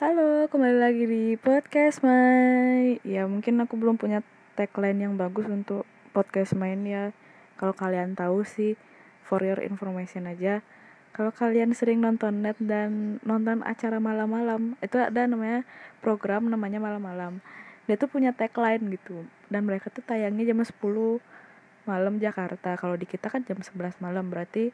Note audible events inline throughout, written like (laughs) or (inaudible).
Halo, kembali lagi di podcast Mai. Ya, mungkin aku belum punya tagline yang bagus untuk podcast main ya. Kalau kalian tahu sih, for your information aja. Kalau kalian sering nonton net dan nonton acara malam-malam, itu ada namanya program namanya malam-malam. Dia tuh punya tagline gitu. Dan mereka tuh tayangnya jam 10 malam Jakarta. Kalau di kita kan jam 11 malam, berarti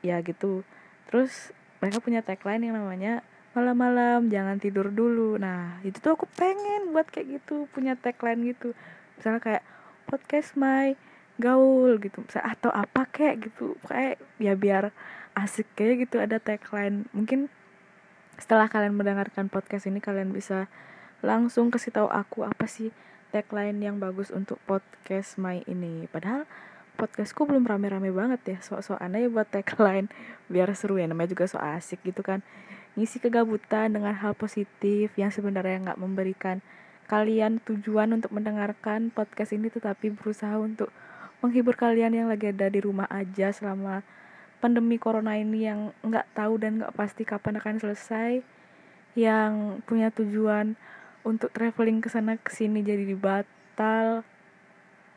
ya gitu. Terus mereka punya tagline yang namanya malam-malam jangan tidur dulu. Nah itu tuh aku pengen buat kayak gitu punya tagline gitu. Misalnya kayak podcast my gaul gitu. Misalnya, atau apa kayak gitu. Kayak ya biar asik kayak gitu ada tagline. Mungkin setelah kalian mendengarkan podcast ini kalian bisa langsung kasih tahu aku apa sih tagline yang bagus untuk podcast my ini. Padahal podcastku belum rame-rame banget ya. Sok-sok aneh buat tagline biar seru ya. Namanya juga so asik gitu kan. Ngisi kegabutan dengan hal positif yang sebenarnya nggak memberikan kalian tujuan untuk mendengarkan podcast ini tetapi berusaha untuk menghibur kalian yang lagi ada di rumah aja selama pandemi corona ini yang nggak tahu dan nggak pasti kapan akan selesai yang punya tujuan untuk traveling ke sana ke sini jadi dibatal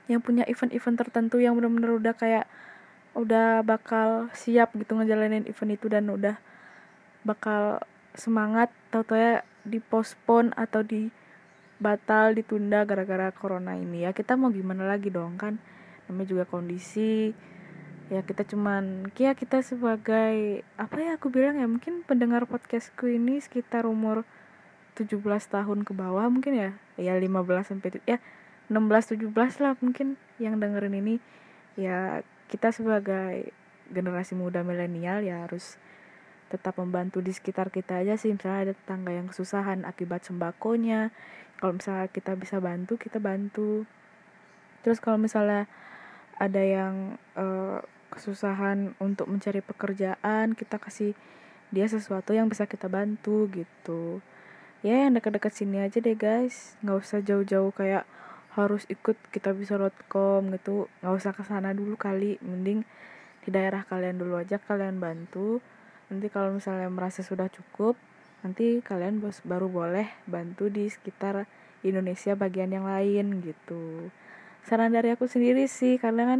yang punya event-event tertentu yang benar-benar udah kayak udah bakal siap gitu ngejalanin event itu dan udah bakal semangat tau tau ya dipospon atau di batal ditunda gara-gara corona ini. Ya kita mau gimana lagi dong kan? Namanya juga kondisi. Ya kita cuman ya kita sebagai apa ya aku bilang ya mungkin pendengar podcastku ini sekitar umur 17 tahun ke bawah mungkin ya. Ya 15 sampai ya 16 17 lah mungkin yang dengerin ini. Ya kita sebagai generasi muda milenial ya harus tetap membantu di sekitar kita aja sih. Misalnya ada tetangga yang kesusahan akibat sembakonya kalau misalnya kita bisa bantu kita bantu. Terus kalau misalnya ada yang uh, kesusahan untuk mencari pekerjaan kita kasih dia sesuatu yang bisa kita bantu gitu. Ya yang dekat-dekat sini aja deh guys. Nggak usah jauh-jauh kayak harus ikut kita bisa.com gitu. Nggak usah ke sana dulu kali. Mending di daerah kalian dulu aja kalian bantu. Nanti kalau misalnya merasa sudah cukup nanti kalian baru boleh bantu di sekitar Indonesia bagian yang lain gitu. Saran dari aku sendiri sih karena kan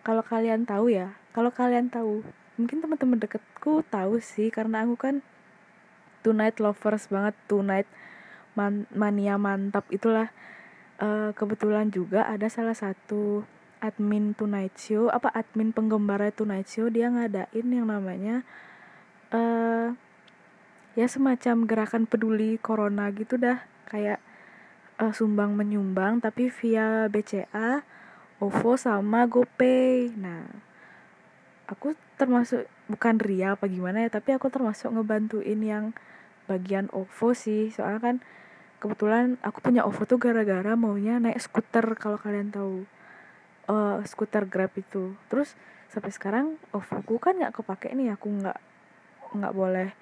kalau kalian tahu ya kalau kalian tahu mungkin teman-teman deketku tahu sih karena aku kan tonight lovers banget tonight man mania mantap itulah uh, kebetulan juga ada salah satu admin Tonight Show apa admin penggemar Tonight Show dia ngadain yang namanya uh, ya semacam gerakan peduli corona gitu dah kayak uh, sumbang menyumbang tapi via BCA, OVO sama GoPay. Nah, aku termasuk bukan ria apa gimana ya, tapi aku termasuk ngebantuin yang bagian OVO sih. Soalnya kan kebetulan aku punya OVO tuh gara-gara maunya naik skuter kalau kalian tahu. Uh, skuter Grab itu. Terus sampai sekarang OVO kan nggak kepake nih, aku nggak nggak boleh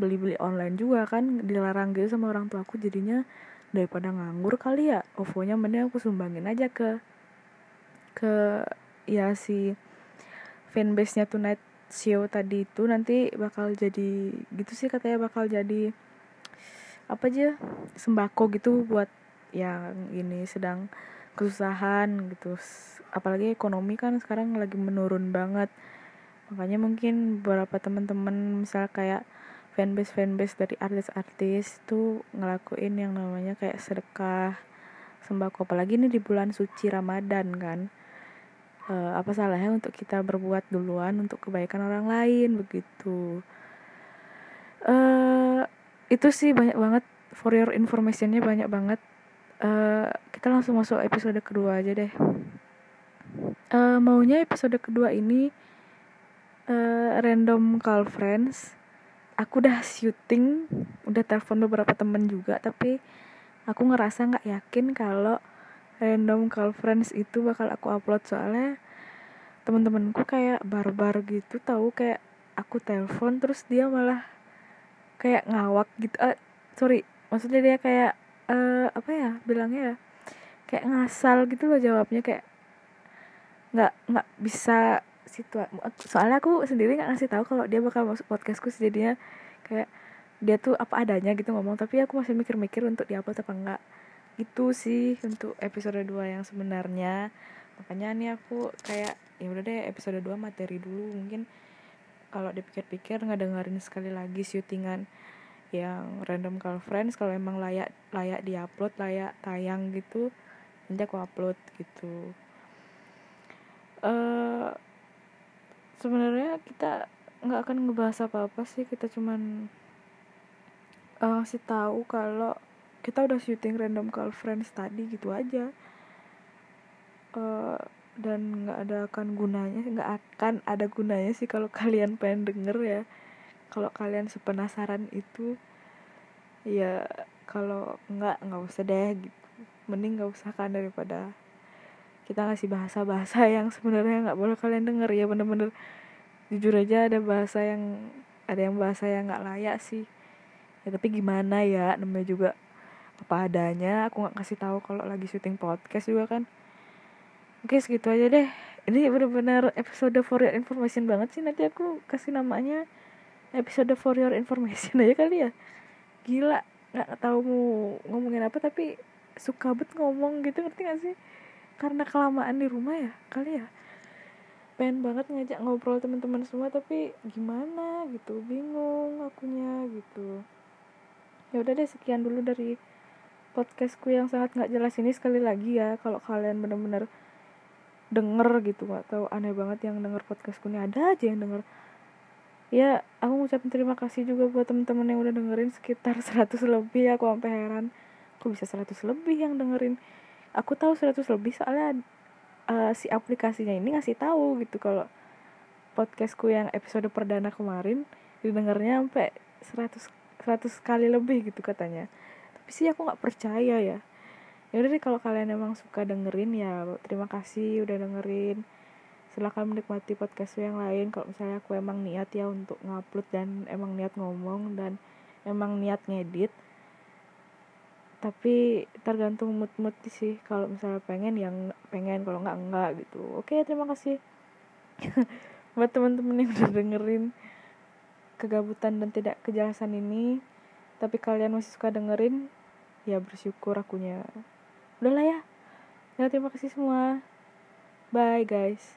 beli-beli online juga kan dilarang gitu sama orang tua aku jadinya daripada nganggur kali ya OVO-nya mending aku sumbangin aja ke ke ya si fanbase-nya Tonight Show tadi itu nanti bakal jadi gitu sih katanya bakal jadi apa aja sembako gitu buat yang ini sedang kesusahan gitu. Apalagi ekonomi kan sekarang lagi menurun banget. Makanya mungkin beberapa teman-teman misal kayak fanbase fanbase dari artis-artis tuh ngelakuin yang namanya kayak sedekah sembako. Apalagi ini di bulan suci Ramadan kan. E, apa salahnya untuk kita berbuat duluan untuk kebaikan orang lain begitu. E, itu sih banyak banget. For your informationnya banyak banget. E, kita langsung masuk episode kedua aja deh. E, maunya episode kedua ini uh, random call friends. Aku udah syuting udah telepon beberapa temen juga tapi aku ngerasa nggak yakin kalau random call friends itu bakal aku upload. Soalnya temen-temenku kayak barbar gitu tahu? Kayak aku telepon terus dia malah kayak ngawak gitu uh, sorry maksudnya dia kayak uh, apa ya bilangnya ya kayak ngasal gitu loh jawabnya kayak nggak nggak bisa situa soalnya aku sendiri nggak ngasih tahu kalau dia bakal masuk podcastku jadinya kayak dia tuh apa adanya gitu ngomong tapi aku masih mikir-mikir untuk diupload apa enggak itu sih untuk episode 2 yang sebenarnya. Makanya nih aku kayak ya udah deh episode 2 materi dulu mungkin kalau dipikir-pikir nggak dengerin sekali lagi syutingan yang random call friends kalau emang layak layak diupload layak tayang gitu nanti aku upload gitu. Uh, sebenarnya kita nggak akan ngebahas apa apa sih. Kita cuman uh, ngasih tahu kalau kita udah syuting random call friends tadi gitu aja. Uh, dan nggak ada akan gunanya nggak akan ada gunanya sih kalau (laughs) kalian pengen denger ya. Kalau kalian sepenasaran itu ya kalau nggak nggak usah deh gitu. Mending nggak usah kan daripada kita ngasih bahasa-bahasa (laughs) yang sebenarnya nggak boleh kalian denger. Ya bener-bener jujur aja ada bahasa yang ada yang bahasa yang nggak layak sih. Ya tapi gimana ya namanya juga apa adanya. Aku nggak kasih tahu kalau lagi syuting podcast juga kan oke segitu aja deh. Ini benar-benar episode for your information banget sih. Nanti aku kasih namanya episode for your information (laughs) aja kali ya. Gila nggak tahu mau ngomongin apa tapi suka bet ngomong gitu ngerti gak sih? Karena kelamaan di rumah ya kali ya. Pengen banget ngajak ngobrol teman-teman semua tapi gimana gitu bingung akunya gitu. Ya udah deh sekian dulu dari podcastku yang sangat nggak jelas ini. Sekali lagi ya kalau kalian bener-bener denger gitu tahu aneh banget yang denger podcastku ini. Ada aja yang denger. Ya aku ngucapin terima kasih juga buat temen-temen yang udah dengerin sekitar (laughs) 100 lebih. Aku sampai heran kok bisa 100 lebih yang dengerin? Aku tahu 100 lebih soalnya uh, si aplikasinya ini ngasih tahu gitu kalau podcastku yang episode perdana kemarin didengarnya sampai 100 100 kali lebih gitu katanya. Tapi sih aku nggak percaya ya ya udah deh kalau kalian emang suka dengerin ya terima kasih udah dengerin. Silahkan menikmati podcast yang lain. Kalau misalnya aku emang niat ya untuk ngupload dan emang niat ngomong dan emang niat ngedit. Tapi tergantung mood mood sih. Kalau misalnya pengen yang pengen. Kalau nggak enggak gitu. Oke terima kasih. (laughs) Buat teman-teman yang udah dengerin kegabutan dan tidak kejelasan ini. Tapi kalian masih suka dengerin ya bersyukur akunya udahlah ya. Ya terima kasih semua. Bye guys.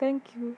Thank you